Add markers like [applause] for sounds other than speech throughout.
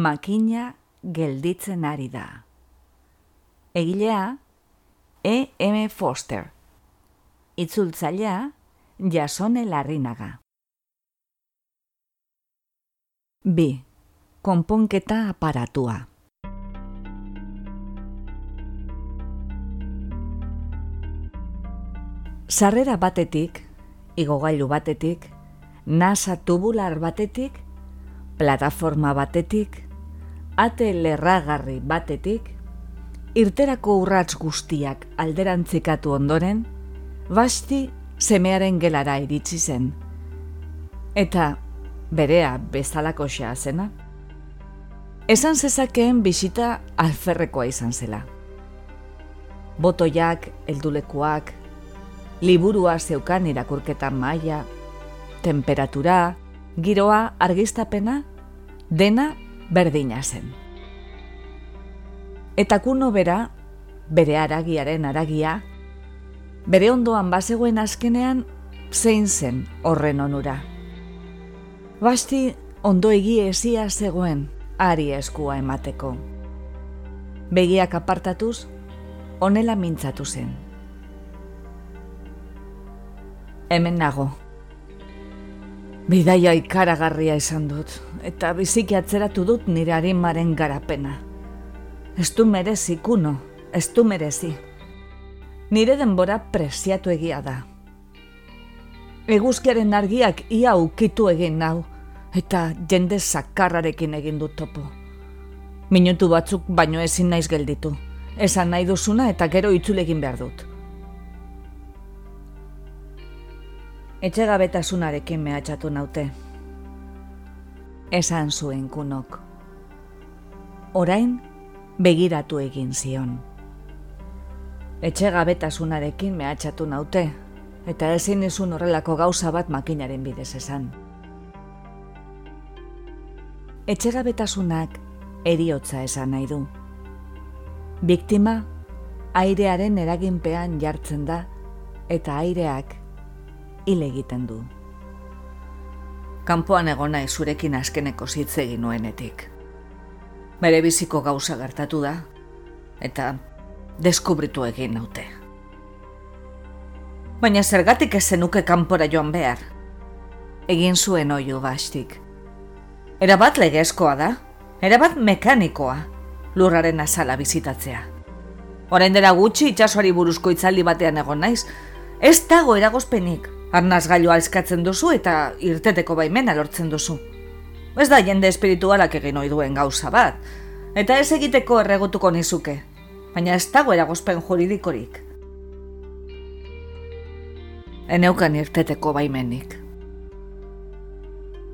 makina gelditzen ari da. Egilea, E. M. Foster. Itzultzailea, jasone larrinaga. B. Konponketa aparatua. Sarrera batetik, igogailu batetik, nasa tubular batetik, plataforma batetik, ate lerragarri batetik, irterako urrats guztiak alderantzikatu ondoren, basti semearen gelara iritsi zen. Eta berea bezalako xea zena. Esan zezakeen bisita alferrekoa izan zela. Botoiak, eldulekuak, liburua zeukan irakurketa maila, temperatura, giroa, argistapena, dena berdina zen. Eta kuno bera, bere aragiaren aragia, bere ondoan bazegoen azkenean zein zen horren onura. Basti ondo egie ezia zegoen ari eskua emateko. Begiak apartatuz, onela mintzatu zen. Hemen nago. Bidaia ikaragarria izan dut, eta biziki atzeratu dut nire harimaren garapena. Ez du merezi, kuno, ez du merezi. Nire denbora preziatu egia da. Eguzkiaren argiak ia ukitu egin nau, eta jende sakarrarekin egin dut topo. Minutu batzuk baino ezin naiz gelditu. Esan nahi duzuna eta gero itzulegin behar dut. Etxegabetasunarekin mehatxatu naute. Esan zuen kunok. Orain, begiratu egin zion. Etxegabetasunarekin mehatxatu naute, eta ezin izun horrelako gauza bat makinaren bidez esan. Etxegabetasunak eriotza esan nahi du. Biktima, airearen eraginpean jartzen da, eta aireak hil egiten du. Kanpoan egona zurekin azkeneko zitze egin nuenetik. Bere biziko gauza gertatu da, eta deskubritu egin naute. Baina zergatik ez kanpora joan behar. Egin zuen oio bastik. Erabat legezkoa da, erabat mekanikoa, lurraren azala bizitatzea. Orain dela gutxi itxasoari buruzko itzaldi batean egon naiz, ez dago eragozpenik, Arnaz gailua eskatzen duzu eta irteteko baimena lortzen duzu. Ez da jende espiritualak egin ohi duen gauza bat, eta ez egiteko erregutuko nizuke, baina ez dago eragozpen juridikorik. Eneukan irteteko baimenik.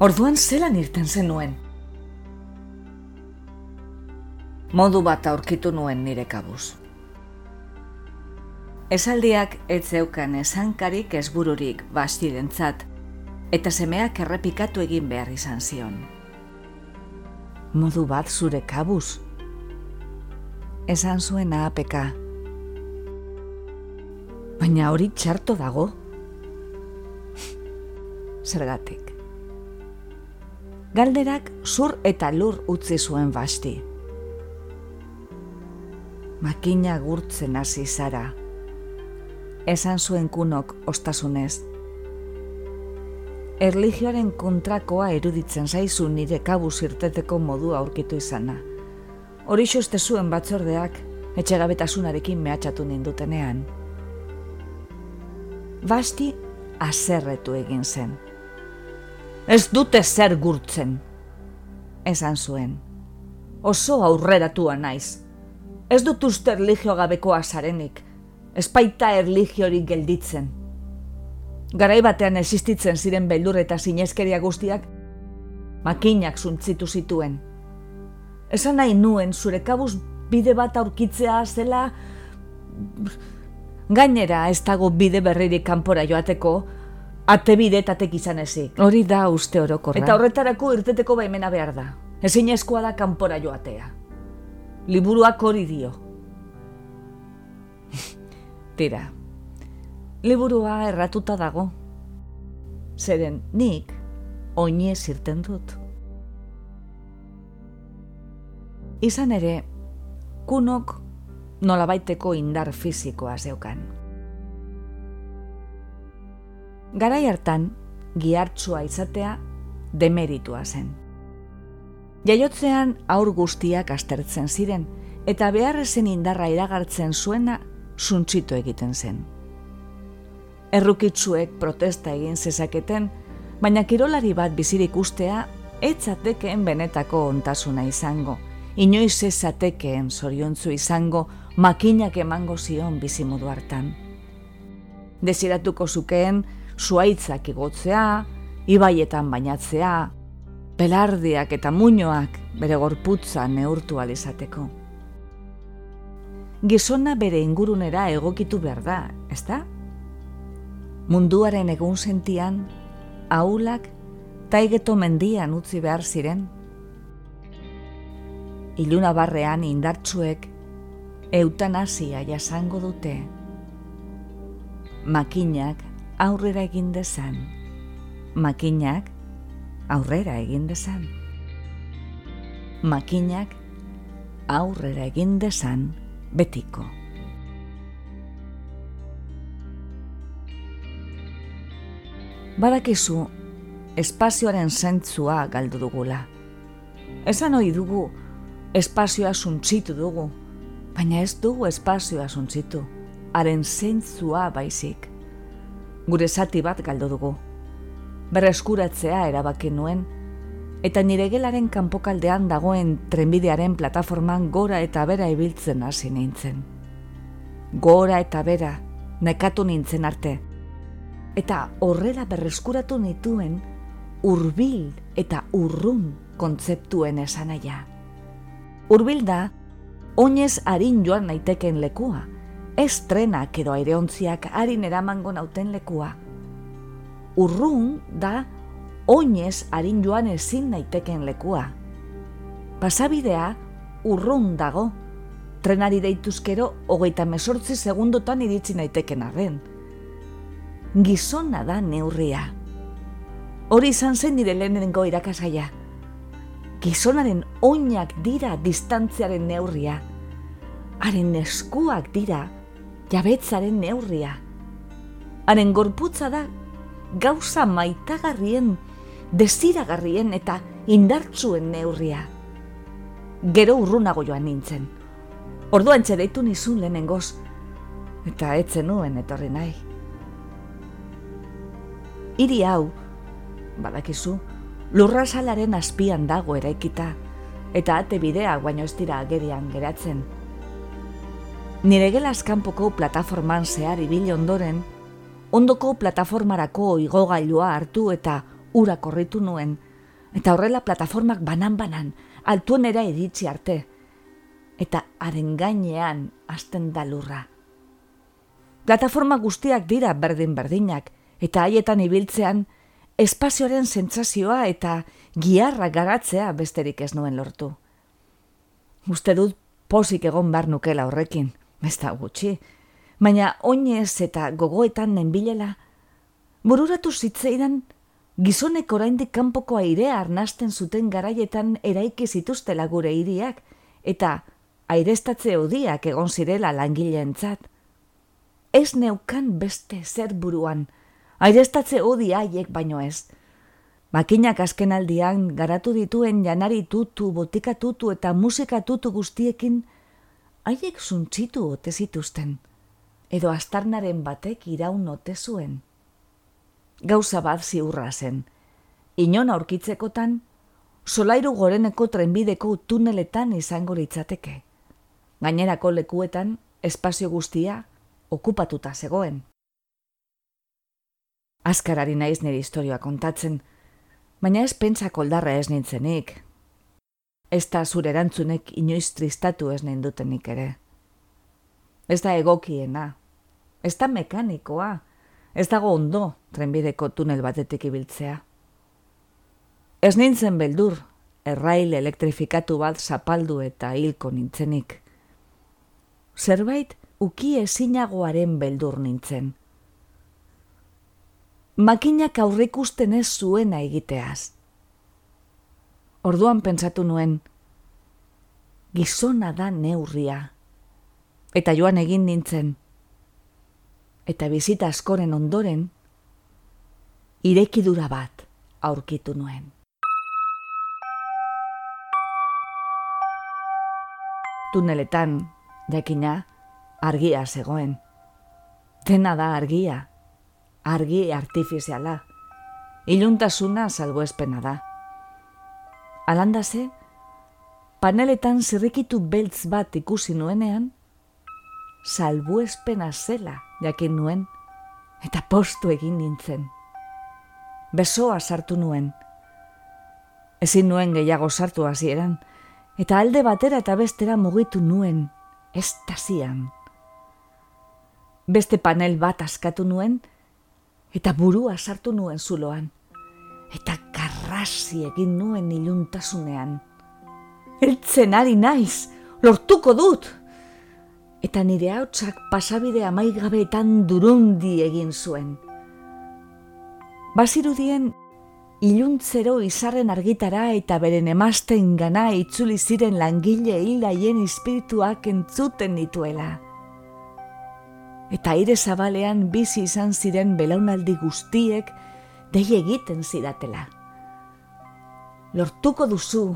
Orduan zelan irten zenuen? Modu bat aurkitu nuen nire kabuz. Esaldiak ez zeukan esankarik ezbururik bastirentzat, eta semeak errepikatu egin behar izan zion. Modu bat zure kabuz. Esan zuen apeka. Baina hori txarto dago. [laughs] Zergatik. Galderak zur eta lur utzi zuen basti. Makina gurtzen hasi zara esan zuen kunok ostasunez. Erligioaren kontrakoa eruditzen zaizu nire kabu zirteteko modua aurkitu izana. Hori xoste zuen batzordeak, etxegabetasunarekin mehatxatu nindutenean. Basti azerretu egin zen. Ez dute zer gurtzen, esan zuen. Oso aurreratua naiz. Ez dut uste erligio gabekoa zarenik, espaita erligiorik gelditzen. Garai batean existitzen ziren beldur eta sineskeria guztiak, makinak zuntzitu zituen. Esan nahi nuen zure kabuz bide bat aurkitzea zela... Gainera ez dago bide berririk kanpora joateko, ate bidetatek izan ezik. Hori da uste orokorra. Eta horretarako irteteko baimena behar da. Ezin da kanpora joatea. Liburuak hori dio. Tira, liburua erratuta dago. Zeren nik oinez irten dut. Izan ere, kunok nolabaiteko indar fizikoa zeukan. Garai hartan, gihartsua izatea demeritua zen. Jaiotzean aur guztiak astertzen ziren, eta beharrezen indarra iragartzen zuena suntsitu egiten zen. Errukitzuek protesta egin zezaketen, baina kirolari bat bizirik ustea, etzatekeen benetako ontasuna izango, inoiz ezatekeen zoriontzu izango, makinak emango zion bizimodu hartan. Desiratuko zukeen, zuaitzak igotzea, ibaietan bainatzea, pelardiak eta muñoak bere gorputza neurtu alizateko gizona bere ingurunera egokitu behar da, ez da? Munduaren egun sentian, aulak taigeto mendian utzi behar ziren. Iluna barrean indartsuek eutanasia jasango dute. Makinak aurrera egin dezan. Makinak aurrera egin dezan. Makinak aurrera egin dezan betiko. Badakizu, espazioaren zentzua galdu dugula. Esan hori dugu, espazioa suntzitu dugu, baina ez dugu espazioa suntzitu, haren zentzua baizik. Gure zati bat galdu dugu. Berreskuratzea erabaki nuen, eta nire gelaren kanpokaldean dagoen trenbidearen plataforman gora eta bera ibiltzen hasi nintzen. Gora eta bera, nekatu nintzen arte. Eta horrela berreskuratu nituen urbil eta urrun kontzeptuen esanaia. Urbil da, oinez harin joan naiteken lekua, ez trenak edo aireontziak harin eramango nauten lekua. Urrun da, oinez harin joan ezin naiteken lekua. Pasabidea urrun dago, trenari deituzkero hogeita mesortzi segundotan iritsi naiteken arren. Gizona da neurria. Hori izan zen nire lehenengo irakasaia. Gizonaren oinak dira distantziaren neurria. Haren eskuak dira jabetzaren neurria. Haren gorputza da gauza maitagarrien desiragarrien eta indartzuen neurria. Gero urrunago joan nintzen. Orduan txedeitu nizun lehenengoz, eta etzen nuen etorri nahi. Iri hau, badakizu, lurra salaren azpian dago eraikita, eta ate bidea baino ez dira agerian geratzen. Nire gelazkanpoko plataforman zehar ibili ondoren, ondoko plataformarako igogailua hartu eta ura korritu nuen, eta horrela plataformak banan-banan, altuenera iritsi arte, eta haren gainean hasten da lurra. Plataforma guztiak dira berdin-berdinak, eta haietan ibiltzean, espazioaren sentsazioa eta giarra garatzea besterik ez nuen lortu. Uste dut posik egon bar nukela horrekin, da gutxi, baina oinez eta gogoetan nenbilela, bururatu zitzeidan gizonek oraindik kanpoko airea arnasten zuten garaietan eraiki zituztela gure hiriak eta airestatze odiak egon zirela langileentzat. Ez neukan beste zer buruan, airestatze odi haiek baino ez. Makinak azkenaldian garatu dituen janari tutu, botika tutu eta musika tutu guztiekin, haiek zuntzitu ote zituzten, edo astarnaren batek iraun ote zuen gauza bat ziurra zen. Inon aurkitzekotan, solairu goreneko trenbideko tuneletan izango litzateke. Gainerako lekuetan, espazio guztia, okupatuta zegoen. Azkarari naiz nire historioa kontatzen, baina ez pentsa koldarra ez nintzenik. Ez da zure erantzunek inoiz tristatu ez nindutenik ere. Ez da egokiena, ez da mekanikoa, Ez dago ondo trenbideko tunel batetik ibiltzea. Ez nintzen beldur, errail elektrifikatu bat zapaldu eta hilko nintzenik. Zerbait uki ezinagoaren beldur nintzen. Makinak aurrikusten ez zuena egiteaz. Orduan pentsatu nuen, gizona da neurria. Eta joan egin nintzen. Eta bizita askoren ondoren, irekidura bat aurkitu nuen. Tuneletan, jakina, argia zegoen. Dena da argia, argi artifiziala. Iluntasuna salbuespena da. Alandase, paneletan zirrikitu beltz bat ikusi nuenean, salbuespena zela jakin nuen, eta postu egin nintzen. Besoa sartu nuen. Ezin nuen gehiago sartu hasieran, eta alde batera eta bestera mugitu nuen, estazian. Beste panel bat askatu nuen, eta burua sartu nuen zuloan, eta karrasi egin nuen iluntasunean. Eltzen ari naiz, lortuko dut! Eta nire hautsak pasabide amaigabeetan durundi egin zuen. Basirudien iluntzero izarren argitara eta beren emasten gana itzuli ziren langile hilaien espirituak entzuten dituela. Eta aire zabalean bizi izan ziren belaunaldi guztiek dei egiten zidatela. Lortuko duzu,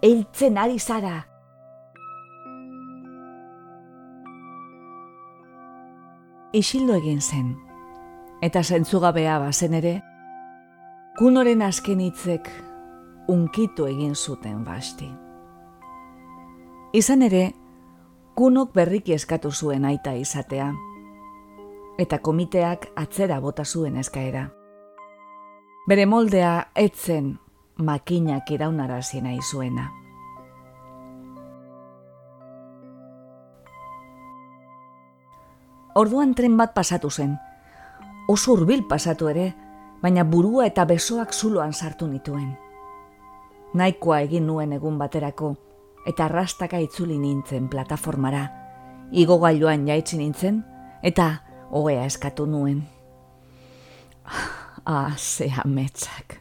eiltzen ari zara. Isildo egin zen, eta zentzugabea bazen ere, Kunoren azken hitzek unkitu egin zuten basti. Izan ere, kunok berriki eskatu zuen aita izatea, eta komiteak atzera bota zuen eskaera. Bere moldea etzen makinak iraunarazi nahi zuena. Orduan tren bat pasatu zen, oso hurbil pasatu ere, baina burua eta besoak zuloan sartu nituen. Naikoa egin nuen egun baterako, eta arrastaka itzuli nintzen plataformara, igo gailuan jaitsi nintzen, eta hogea eskatu nuen. [sighs] Ah, ze ametsak.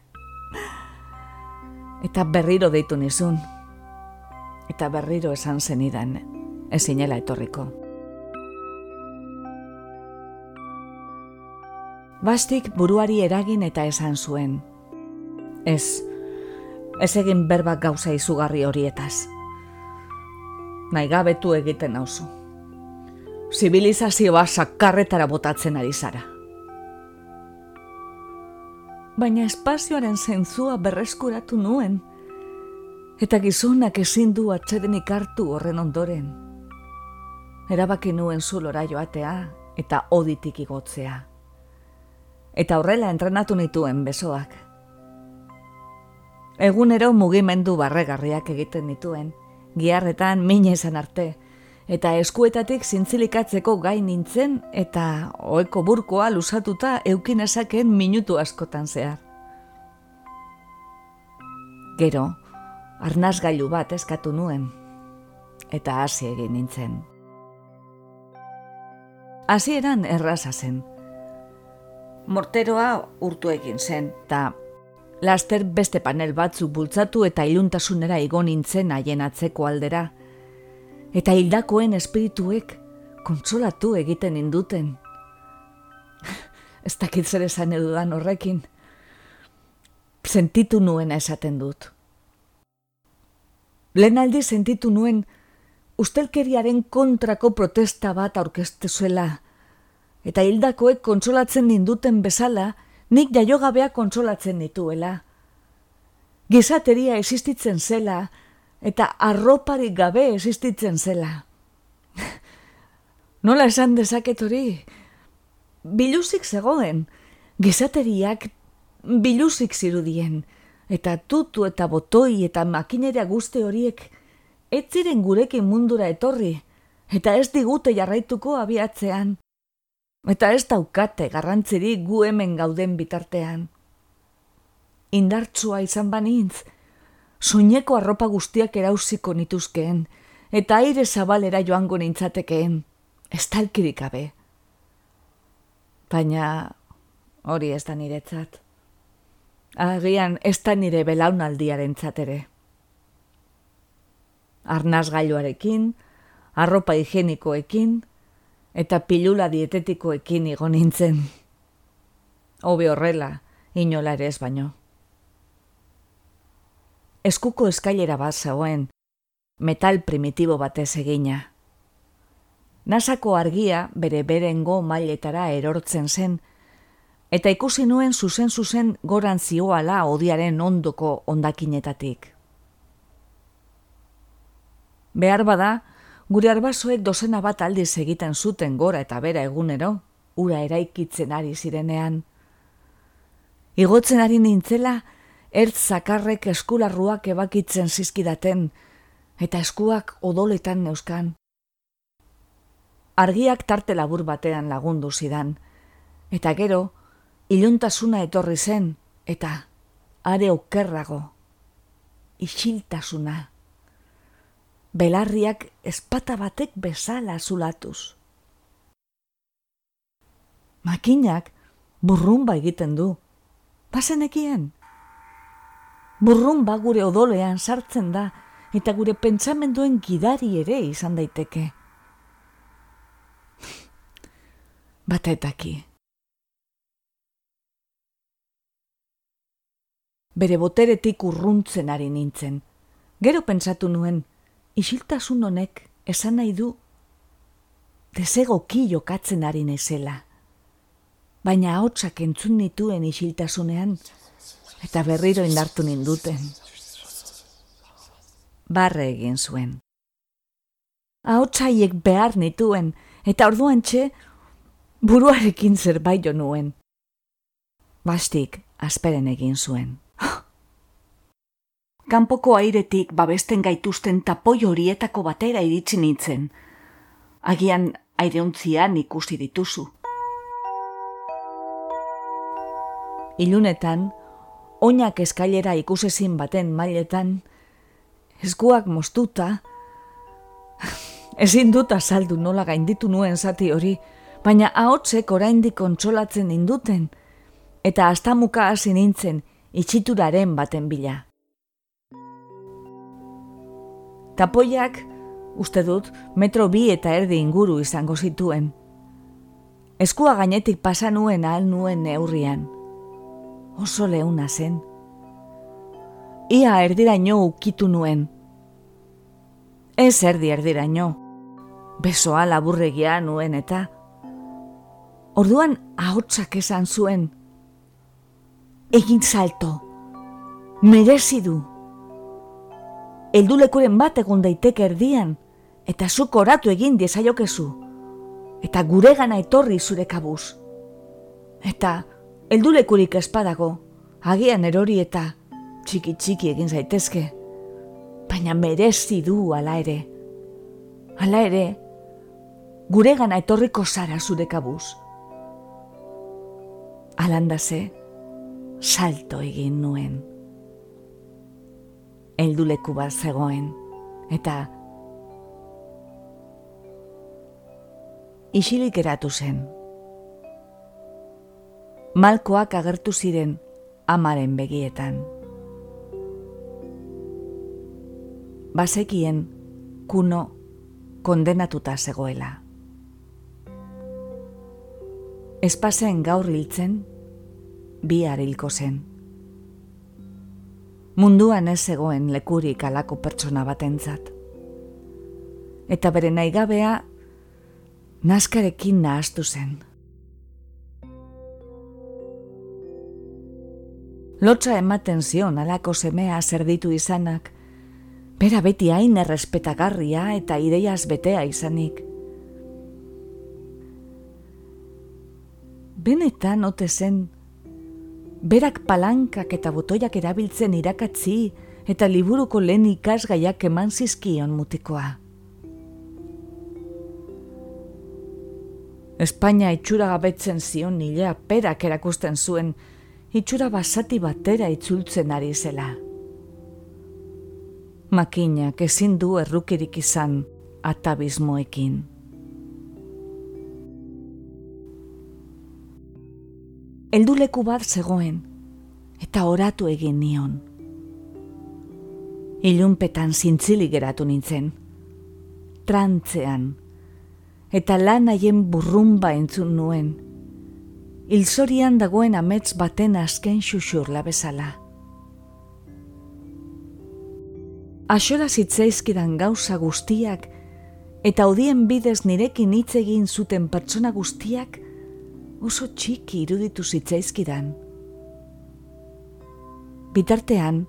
Eta berriro deitu nizun, eta berriro esan zenidan, ezinela etorriko. Bastik buruari eragin eta esan zuen. Ez, ez egin berbak gauza izugarri horietaz. Naigabetu egiten nauzu. Zibilizazioa sakarretara botatzen ari zara. Baina espazioaren zentzua berreskuratu nuen, eta gizonak ezin du atxedenik hartu horren ondoren. Erabaki nuen zulora joatea eta oditik igotzea eta horrela entrenatu nituen besoak. Egunero mugimendu barregarriak egiten nituen, giarretan mine izan arte, eta eskuetatik zintzilikatzeko gain nintzen eta oeko burkoa lusatuta eukinezaken minutu askotan zehar. Gero, arnaz gailu bat eskatu nuen, eta hasi egin nintzen. Hasieran erraza zen, morteroa urtu egin zen, eta laster beste panel batzu bultzatu eta iluntasunera igo nintzen haien atzeko aldera. Eta hildakoen espirituek kontsolatu egiten induten. [laughs] Ez dakit zer esan edudan horrekin. Sentitu nuena esaten dut. Lehen aldi sentitu nuen ustelkeriaren kontrako protesta bat aurkeztezuela, eta hildakoek kontsolatzen ninduten bezala, nik jaiogabea kontsolatzen nituela. Gizateria existitzen zela, eta arroparik gabe existitzen zela. [laughs] Nola esan dezaket hori? Biluzik zegoen, gizateriak biluzik zirudien, eta tutu eta botoi eta makinera guzti horiek ez ziren gurekin mundura etorri, eta ez digute jarraituko abiatzean eta ez daukate garrantziri gu hemen gauden bitartean. Indartsua izan banintz, soineko arropa guztiak erauziko nituzkeen, eta aire zabalera joango nintzatekeen, ez talkirik abe. Baina hori ez da niretzat. Agian ez da nire belaunaldiaren tzatere. arnazgailuarekin, arropa higienikoekin, eta pilula dietetikoekin igo nintzen. Hobe horrela, inola ere ez baino. Eskuko eskailera bat zegoen, metal primitibo batez egina. Nasako argia bere berengo mailetara erortzen zen, eta ikusi nuen zuzen zuzen goran zioala odiaren ondoko ondakinetatik. Behar bada, gure arbasoek dozena bat aldiz egiten zuten gora eta bera egunero, ura eraikitzen ari zirenean. Igotzen ari nintzela, ertz zakarrek eskularruak ebakitzen zizkidaten, eta eskuak odoletan neuskan. Argiak tarte labur batean lagundu zidan, eta gero, iluntasuna etorri zen, eta are okerrago, isiltasuna. Belarriak espata batek bezala zulatuz. Makinak burrumba egiten du. Bazenekien? Burrumba gure odolean sartzen da, eta gure pentsamenduen gidari ere izan daiteke. [laughs] Batetaki. bere boteretik urruntzen ari nintzen. Gero pentsatu nuen, isiltasun honek esan nahi du desegoki jokatzen ari nezela. Baina haotsak entzun nituen isiltasunean eta berriro indartu ninduten. Barre egin zuen. Ahotsaiek behar nituen eta orduan txe buruarekin zerbait jo nuen. Bastik, asperen egin zuen kanpoko airetik babesten gaituzten tapoi horietako batera iritsi nintzen. Agian aireontzian ikusi dituzu. Ilunetan, oinak eskailera ikusezin baten mailetan, eskuak moztuta, ezin dut azaldu nola gainditu nuen zati hori, baina ahotsek oraindik kontsolatzen induten, eta astamuka hasi nintzen itxituraren baten bila. Tapoiak, uste dut, metro bi eta erdi inguru izango zituen. Eskua gainetik pasa nuen ahal nuen neurrian. Oso leuna zen. Ia erdiraino ukitu nuen. Ez erdi erdiraino. Besoa laburregia nuen eta... Orduan ahotsak esan zuen. Egin salto. Merezi du eldulekuren bat egun daiteke erdian, eta zuk oratu egin diezaiokezu, eta gure gana etorri zure kabuz. Eta eldulekurik espadago, agian erori eta txiki txiki egin zaitezke, baina merezi du ala ere. Ala ere, gure gana etorriko zara zure kabuz. Alandase, salto egin nuen helduleku bat zegoen, eta isilik eratu zen. Malkoak agertu ziren amaren begietan. Basekien kuno kondenatuta zegoela. Espazen gaur hiltzen, bi hilko zen munduan ez zegoen lekurik alako pertsona batentzat. Eta bere naigabea naskarekin nahastu zen. Lotza ematen zion alako semea zerditu izanak, bera beti hain errespetagarria eta ideiaz betea izanik. Benetan ote zen berak palankak eta botoiak erabiltzen irakatzi eta liburuko lehen ikasgaiak eman zizkion mutikoa. Espainia itxura gabetzen zion nilea perak erakusten zuen, itxura basati batera itzultzen ari zela. Makinak ezin du errukirik izan atabismoekin. Helduleku bat zegoen, eta oratu egin nion. Ilunpetan zintzili geratu nintzen. Trantzean. Eta lan haien burrumba entzun nuen. Ilzorian dagoen amets baten azken xuxurla bezala. Axola zitzaizkidan gauza guztiak eta odien bidez nirekin hitz egin zuten pertsona guztiak oso txiki iruditu zitzaizkidan. Bitartean,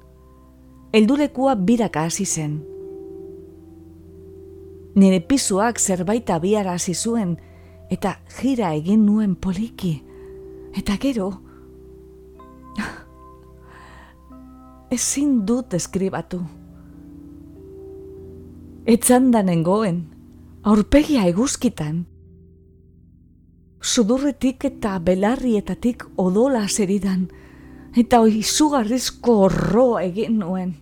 eldulekua biraka hasi zen. Nire pizuak zerbait abiara hasi zuen eta jira egin nuen poliki. Eta gero, [laughs] ezin dut eskribatu. Etzanda nengoen, aurpegia eguzkitan. Sudurretik eta belarrietatik odola zeridan, eta izugarrizko horro egin nuen.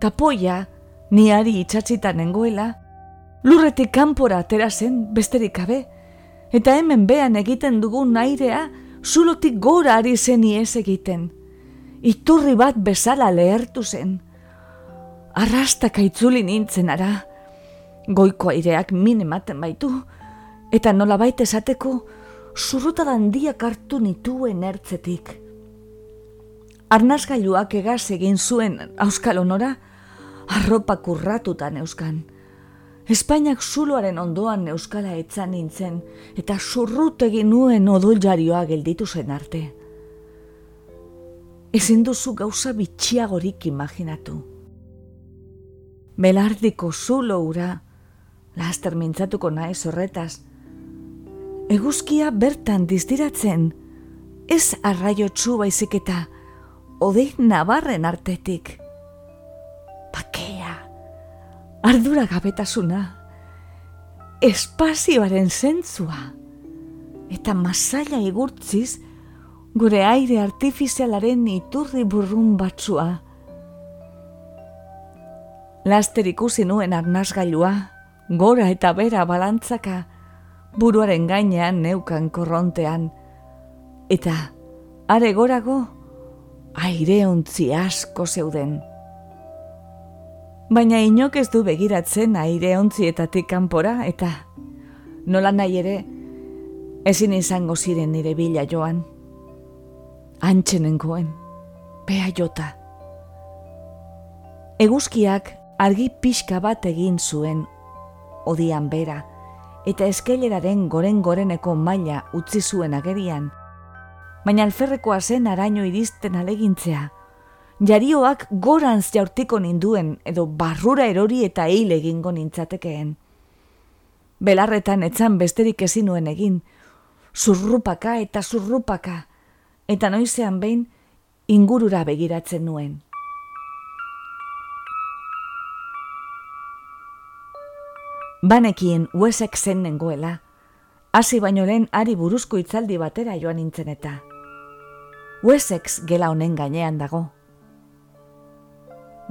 Tapoia, niari itxatzitan nengoela, lurretik kanpora atera zen besterik gabe, eta hemen bean egiten dugun airea zulotik gora ari zen iez egiten. Iturri bat bezala lehertu zen, arrastaka itzuli nintzen ara. Goiko aireak min ematen baitu, eta nola baita esateko, zurruta dandiak hartu nituen ertzetik. Arnazgailuak egaz egin zuen auskal honora, arropa kurratutan euskan. Espainiak zuloaren ondoan euskala etzan nintzen, eta zurrut egin nuen odol jarioa gelditu zen arte. Ezin duzu gauza bitxiagorik imaginatu belardiko zulo ura, laster mintzatuko naiz horretaz. Eguzkia bertan diztiratzen, ez arraio txu baizik eta odei nabarren artetik. Pakea, ardura gabetasuna, espazioaren zentzua, eta masaila igurtziz gure aire artifizialaren iturri burrun batzua. Laster ikusi nuen arnazgailua, gora eta bera balantzaka, buruaren gainean neukan korrontean, eta are gorago, aire ontzi asko zeuden. Baina inok ez du begiratzen aire ontzietatik kanpora eta nola nahi ere ezin izango ziren nire bila joan. Antxenengoen, pea jota. Eguzkiak argi pixka bat egin zuen odian bera, eta eskaileraren goren goreneko maila utzi zuen agerian, baina alferrekoa zen araño iristen alegintzea, jarioak gorantz jaurtiko ninduen edo barrura erori eta hil egingo nintzatekeen. Belarretan etzan besterik ezin nuen egin, zurrupaka eta zurrupaka, eta noizean behin ingurura begiratzen nuen. Banekien uesek zen nengoela, hasi baino lehen ari buruzko itzaldi batera joan nintzen eta. Uesex gela honen gainean dago.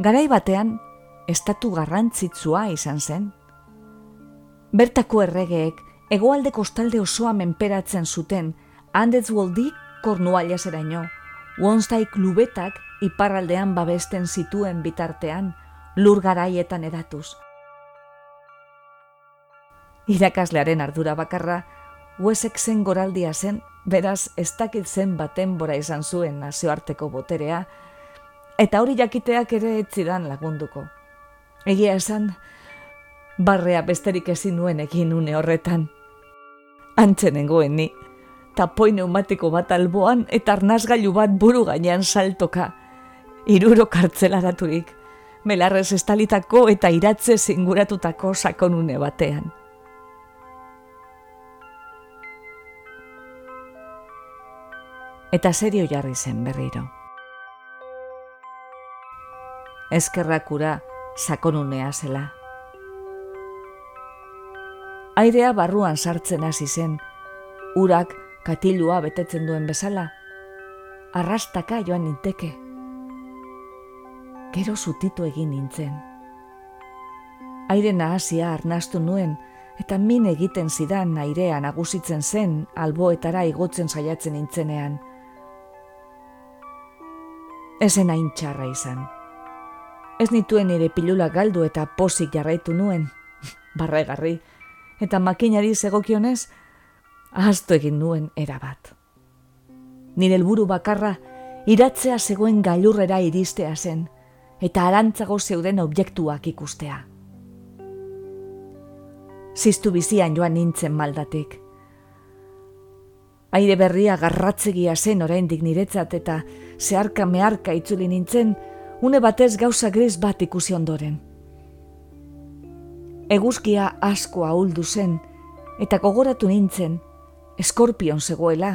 Garai batean, estatu garrantzitsua izan zen. Bertako erregeek, egoalde kostalde osoa menperatzen zuten, handez goldik kornualia zeraino, Wonstai klubetak iparraldean babesten zituen bitartean, lur garaietan edatuz irakaslearen ardura bakarra, Uesek zen goraldia zen, beraz ez dakit zen baten izan zuen nazioarteko boterea, eta hori jakiteak ere etzidan lagunduko. Egia esan, barrea besterik ezin nuen egin une horretan. Antzenengoen ni, tapoi neumatiko bat alboan eta arnazgailu bat buru gainean saltoka, iruro kartzelaraturik, melarrez estalitako eta iratze zinguratutako sakonune batean. Eta serio jarri zen berriro. Ezkerrakura sakonunea zela. Airea barruan sartzen hasi zen, urak katilua betetzen duen bezala, arrastaka joan ninteke. Gero zutitu egin nintzen. Aire nahasia arnastu nuen, eta min egiten zidan airea nagusitzen zen alboetara igotzen saiatzen nintzenean ezen hain txarra izan. Ez nituen nire pilula galdu eta posik jarraitu nuen, [laughs] barregarri, eta makinari zegokionez, ahaztu egin nuen erabat. Nire helburu bakarra, iratzea zegoen gailurrera iristea zen, eta arantzago zeuden objektuak ikustea. Ziztu bizian joan nintzen maldatik. Aire berria garratzegia zen oraindik niretzat eta zeharka meharka itzuli nintzen, une batez gauza gris bat ikusi ondoren. Eguzkia asko ahuldu zen, eta gogoratu nintzen, eskorpion zegoela,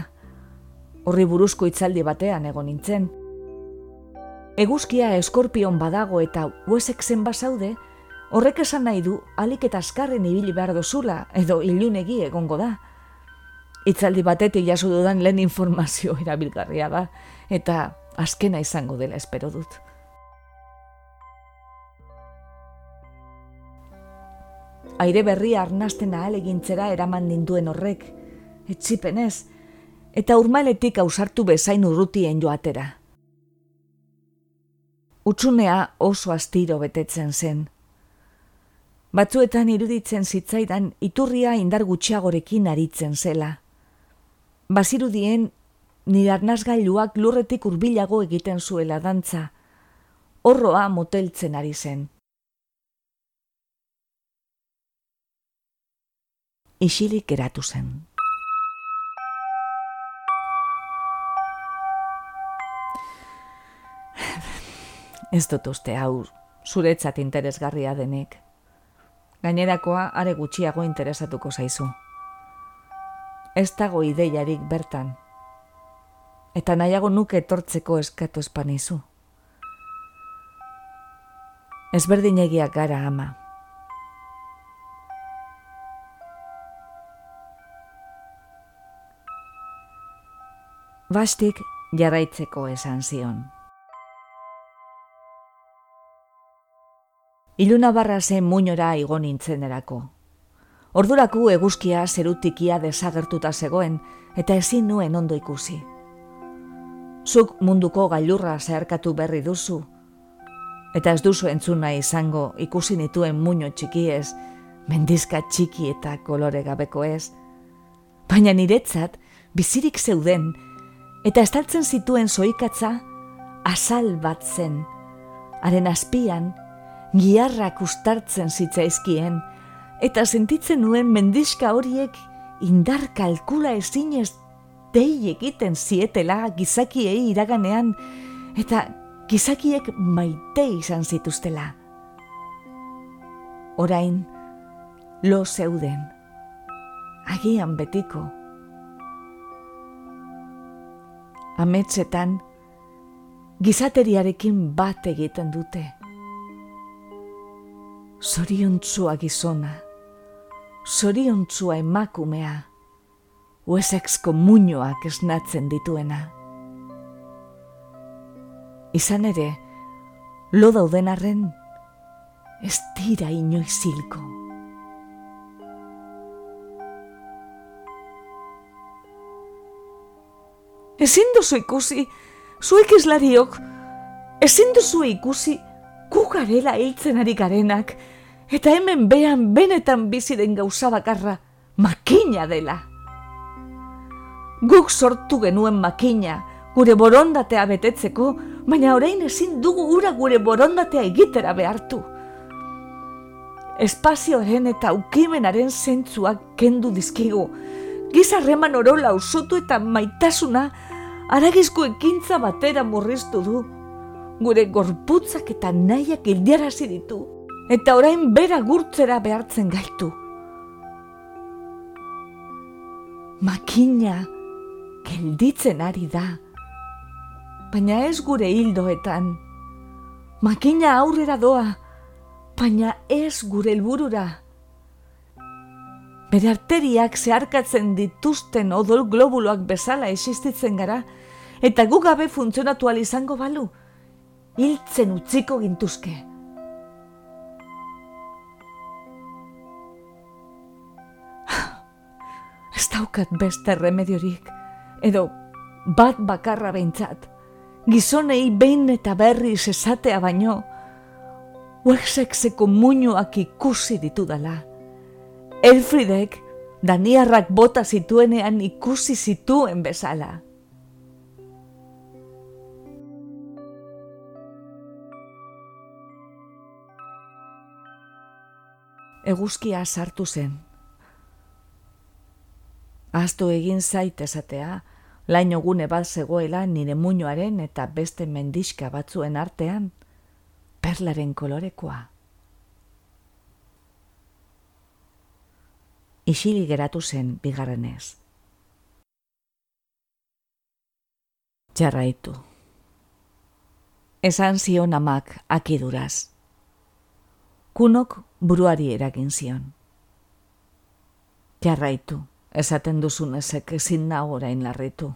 horri buruzko itzaldi batean egon nintzen, eguzkia eskorpion badago eta huesek zen bazaude, horrek esan nahi du alik eta askarren ibili behar dozula edo ilunegi egongo da. Itzaldi batetik jaso dudan lehen informazio [laughs] erabilgarria da eta azkena izango dela espero dut. Aire berria arnasten ahal egintzera eraman ninduen horrek, etxipenez, eta urmaletik ausartu bezain urrutien joatera utxunea oso astiro betetzen zen. Batzuetan iruditzen zitzaidan iturria indar gutxiagorekin aritzen zela. Bazirudien nire arnazgailuak lurretik hurbilago egiten zuela dantza, horroa moteltzen ari zen. Isilik eratu zen. Ez dut uste hau zuretzat interesgarria denik. Gainerakoa are gutxiago interesatuko zaizu. Ez dago ideiarik bertan. Eta nahiago nuke etortzeko eskatu espanizu. Ezberdinegiak gara ama. Bastik jarraitzeko esan zion. Iluna barra zen muñora igo nintzen erako. Orduraku eguzkia zerutikia desagertuta zegoen eta ezin nuen ondo ikusi. Zuk munduko gailurra zeharkatu berri duzu, eta ez duzu entzuna izango ikusi nituen muño txikiez, mendizka txiki eta kolore gabeko ez, baina niretzat bizirik zeuden eta estaltzen zituen zoikatza asal bat zen, haren azpian giarrak ustartzen zitzaizkien, eta sentitzen nuen mendiska horiek indar kalkula ezinez dei egiten zietela gizakiei iraganean, eta gizakiek maite izan zituztela. Orain, lo zeuden, agian betiko. Ametzetan, gizateriarekin bat egiten dute zoriontzua gizona, zoriontzua emakumea, uesexko muñoak esnatzen dituena. Izan ere, lo dauden arren, ez dira inoizilko. Ezin duzu ikusi, zuek izlariok, ezin duzu ikusi, gu garela hiltzen ari garenak, eta hemen behan benetan bizi den gauza bakarra makina dela. Guk sortu genuen makina, gure borondatea betetzeko, baina orain ezin dugu ura gure borondatea egitera behartu. Espazioaren eta ukimenaren zentzuak kendu dizkigu, gizarreman orola usotu eta maitasuna aragizko ekintza batera murriztu du gure gorputzak eta nahiak ildiarazi ditu, eta orain bera gurtzera behartzen gaitu. Makina gelditzen ari da, baina ez gure hildoetan. Makina aurrera doa, baina ez gure helburura. Bere arteriak zeharkatzen dituzten odol globuloak bezala existitzen gara, eta gu gabe funtzionatu izango balu, hiltzen utziko gintuzke. Daukat beste remediorik, edo bat bakarra behintzat, gizonei behin eta berri esatea baino, Wexexeko muñoak ikusi ditudala. Elfridek Daniarrak bota zituenean ikusi zituen bezala. Eguzkia sartu zen. Azto egin zait esatea, laino gune bat zegoela nire muñoaren eta beste mendiska batzuen artean, perlaren kolorekoa. Isili geratu zen bigarrenez. Jarraitu. Esan zion amak akiduraz. Kunok buruari eragin zion. Jarraitu esaten duzun ezek ezin nago orain larritu.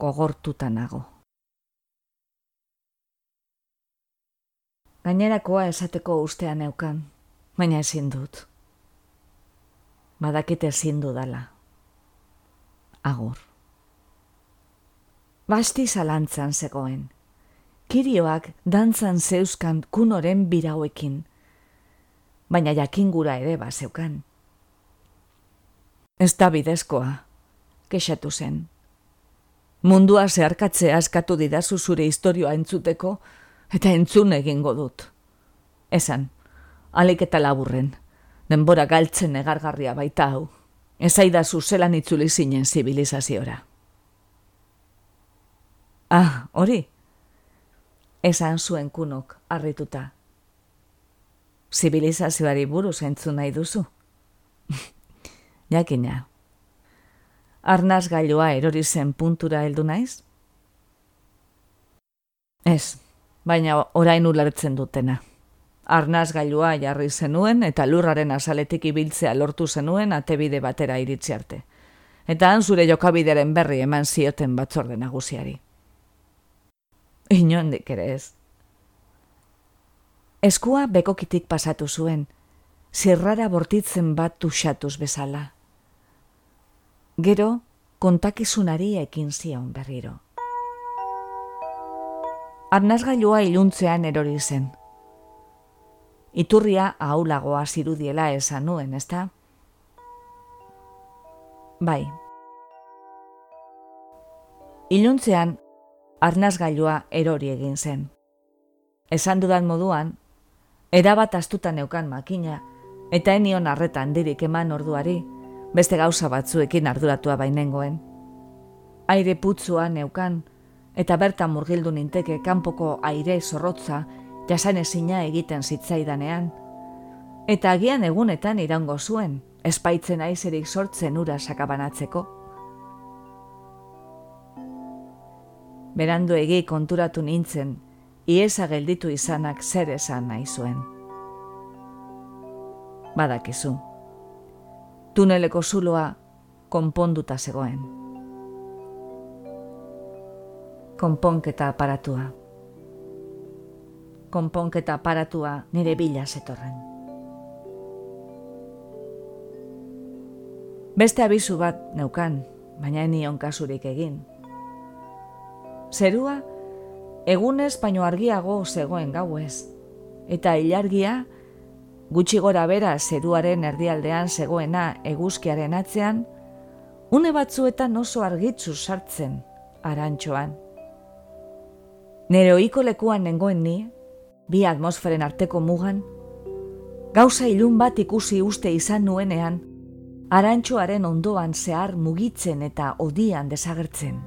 Gogortuta nago. Gainerakoa esateko ustean neukan, baina ezin dut. Badakite ezin dudala. Agur. Basti zalantzan zegoen. Kirioak dantzan zeuskan kunoren birauekin, baina jakingura ere bazeukan. Ez da bidezkoa, kexatu zen. Mundua zeharkatzea askatu didazu zure historioa entzuteko, eta entzun egingo dut. Esan, alik eta laburren, denbora galtzen egargarria baita hau, ez aidazu zelan itzuli zinen zibilizaziora. Ah, hori? Esan zuen kunok, harrituta. Zibilizazioari buruz entzun nahi duzu. [laughs] jakina. Arnaz gailua erori zen puntura heldu naiz? Ez, baina orain ulertzen dutena. Arnaz gailua jarri zenuen eta lurraren azaletik ibiltzea lortu zenuen atebide batera iritsi arte. Eta han zure jokabideren berri eman zioten batzorde nagusiari. Inondik ere ez. Eskua bekokitik pasatu zuen, zirrara bortitzen bat tusatuz bezala. Gero, kontakizunari ekin zion berriro. Arnazgailua iluntzean erori zen. Iturria aulagoa zirudiela esan nuen, ezta? Bai. Iluntzean, arnazgailua erori egin zen. Esan dudan moduan, erabat astutan neukan makina, eta enion arretan dirik eman orduari, beste gauza batzuekin arduratua bainengoen. Aire putzua neukan, eta bertan murgildu ninteke kanpoko aire zorrotza jasan ezina egiten zitzaidanean. Eta agian egunetan irango zuen, espaitzen aizerik sortzen ura sakabanatzeko. Berandu egi konturatu nintzen, iesa gelditu izanak zer esan nahi zuen. Badakizu tuneleko zuloa konponduta zegoen. Konponketa aparatua. Konponketa aparatua nire bila zetorren. Beste abizu bat neukan, baina enion kasurik egin. Zerua, egunez baino argiago zegoen gauez, eta ilargia, gutxi gora bera zeruaren erdialdean zegoena eguzkiaren atzean, une batzuetan oso argitzu sartzen arantxoan. Nere oiko lekuan nengoen ni, bi atmosferen arteko mugan, gauza ilun bat ikusi uste izan nuenean, arantxoaren ondoan zehar mugitzen eta odian desagertzen.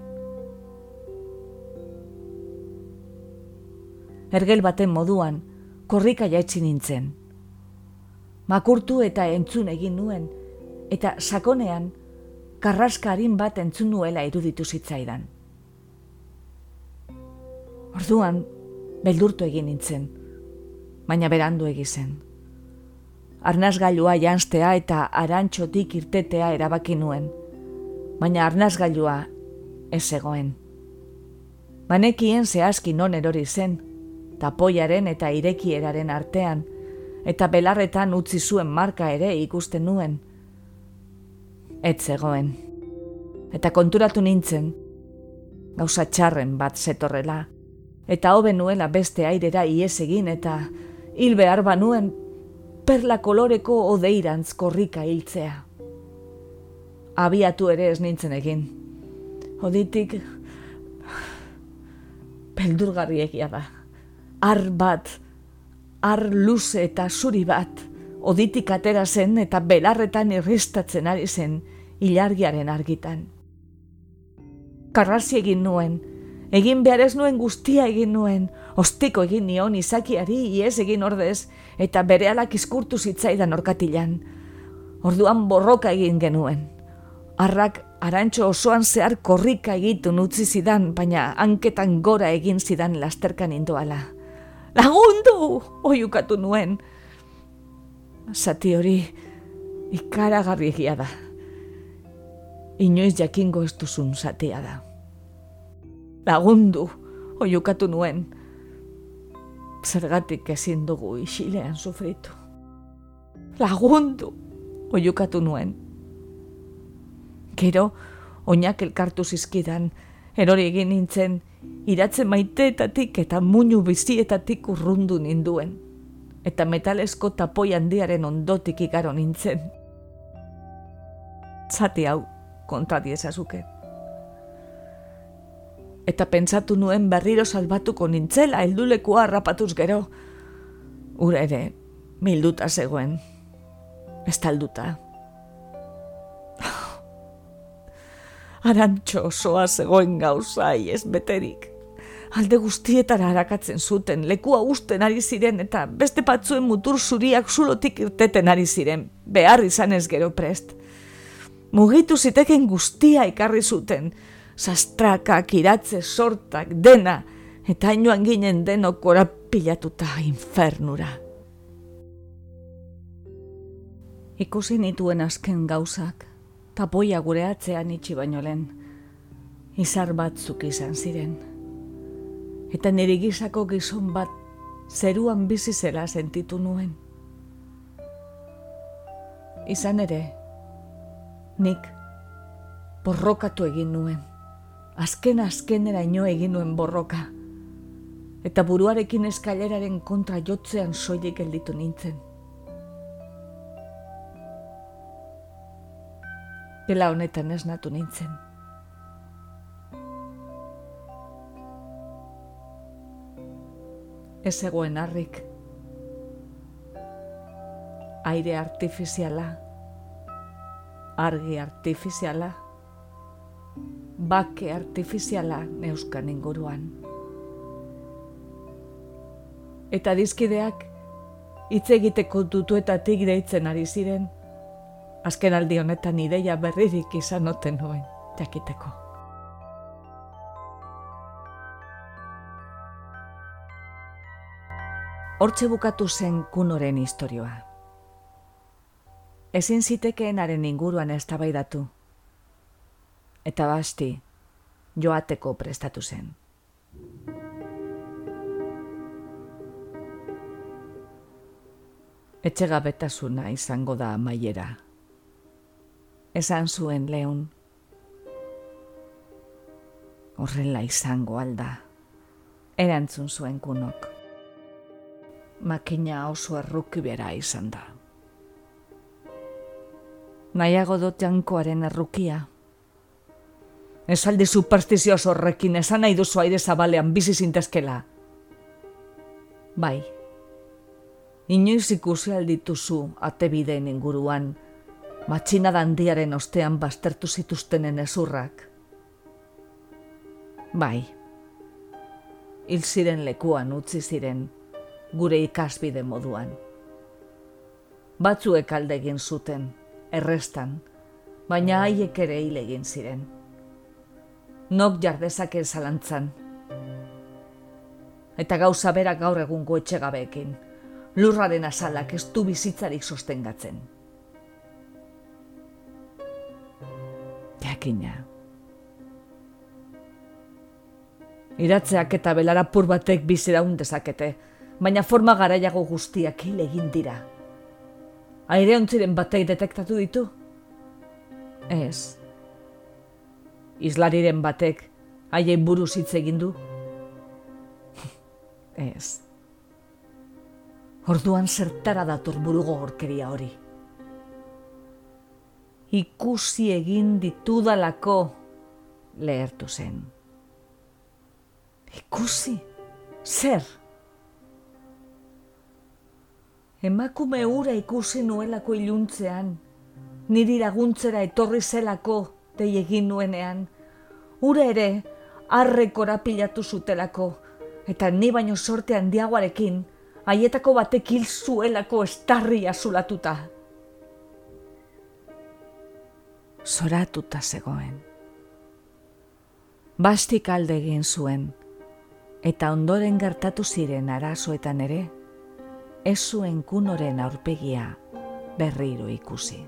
Ergel baten moduan, korrika jaitsi nintzen, makurtu eta entzun egin nuen, eta sakonean, karraskarin bat entzun nuela iruditu zitzaidan. Orduan, beldurtu egin nintzen, baina berandu egizen. Arnazgailua janztea eta arantxotik irtetea erabaki nuen, baina arnazgailua ez egoen. Banekien zehazki non erori zen, tapoiaren eta irekieraren artean, eta belarretan utzi zuen marka ere ikusten nuen. Ez zegoen. Eta konturatu nintzen, gauza txarren bat zetorrela, Eta hobe nuela beste airera ies egin eta hil behar banuen perla koloreko odeirantz korrika hiltzea. Abiatu ere ez nintzen egin. Oditik [sighs] beldurgarri egia da. Ar bat, ar luze eta zuri bat, oditik atera zen eta belarretan irristatzen ari zen ilargiaren argitan. Karrazi egin nuen, egin behar ez nuen guztia egin nuen, ostiko egin nion izakiari iez egin ordez, eta bere alak izkurtu zitzaidan orkatilan. Orduan borroka egin genuen. Arrak arantxo osoan zehar korrika egitu utzi zidan, baina hanketan gora egin zidan lasterkan indoala. Lagundu! Oiukatu nuen. Zati hori ikaragarri egia da. Inoiz jakingo ez duzun zatea da. Lagundu, oiukatu nuen. Zergatik ezin dugu isilean sufritu. Lagundu, oiukatu nuen. Gero, oinak elkartu zizkidan, erori egin nintzen, iratzen maiteetatik eta muñu bizietatik urrundu ninduen eta metalesko tapoi handiaren ondotik ikaro nintzen. Zati hau, kontati ezazuke. Eta pentsatu nuen berriro salbatuko nintzela heldulekua harrapatuz gero. Ura ere, milduta zegoen. Estalduta. [sighs] Arantxo osoa zegoen gauzai ez beterik alde guztietara harakatzen zuten, lekua usten ari ziren eta beste batzuen mutur zuriak zulotik irteten ari ziren, behar izan ez gero prest. Mugitu ziteken guztia ikarri zuten, sastrakak, iratze, sortak, dena, eta inoan ginen denok korapilatuta infernura. Ikusi nituen azken gauzak, tapoia gure atzean itxi baino lehen, izar batzuk izan ziren eta nire gizako gizon bat zeruan bizi zela sentitu nuen. Izan ere, nik borrokatu egin nuen, azken azkenera ino egin nuen borroka, eta buruarekin eskaileraren kontra jotzean soilik gelditu nintzen. Gela honetan ez natu nintzen. Ez egoen harrik. Aire artifiziala, argi artifiziala, bake artifiziala neuskan inguruan. Eta dizkideak, hitz egiteko dutuetatik deitzen ari ziren, azken aldi honetan ideia berririk izan noten nuen, jakiteko. Hortxe bukatu zen kunoren historioa. Ezin zitekeenaren inguruan eztabaidatu. Eta basti, joateko prestatu zen. Etxegabetasuna izango da maiera. Esan zuen lehun. Horrela izango alda. Erantzun zuen kunok makina oso erruki bera izan da. Naiago dut jankoaren errukia. Esaldi superstizioz horrekin esan nahi duzu aire zabalean bizi zintezkela. Bai, inoiz ikusi aldituzu atebideen inguruan, matxina dandiaren ostean bastertu zituztenen ezurrak. Bai, hil ziren lekuan utzi ziren, gure ikasbide moduan. Batzuek alde egin zuten, errestan, baina haiek ere hil egin ziren. Nok jardezake zalantzan. Eta gauza berak gaur egungo etxegabeekin, lurraren azalak ez du bizitzarik sostengatzen. Jakina. Iratzeak eta belarapur batek biziraun dezakete, baina forma garaiago guztiak hil egin dira. Aire ontziren batei detektatu ditu? Ez. Islariren batek haien buruz hitz egin du? [laughs] Ez. Orduan zertara dator burugo horkeria hori. Ikusi egin ditudalako lehertu zen. Ikusi? Zer? Emakume ura ikusi nuelako iluntzean, niri laguntzera etorri zelako dei egin nuenean, ura ere arrekora pilatu zutelako, eta ni baino sorte handiagoarekin, haietako batek hil zuelako estarria zulatuta. Zoratuta zegoen. Bastik alde egin zuen, eta ondoren gertatu ziren arazoetan ere, ez zuen kunoren aurpegia berriro ikusi.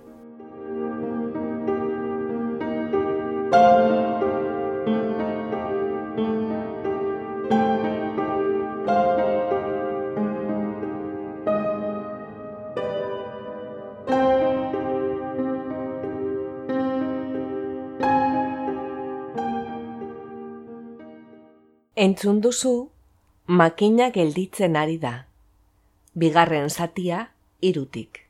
Entzun duzu, makina gelditzen ari da. Bigarren zatia, irutik.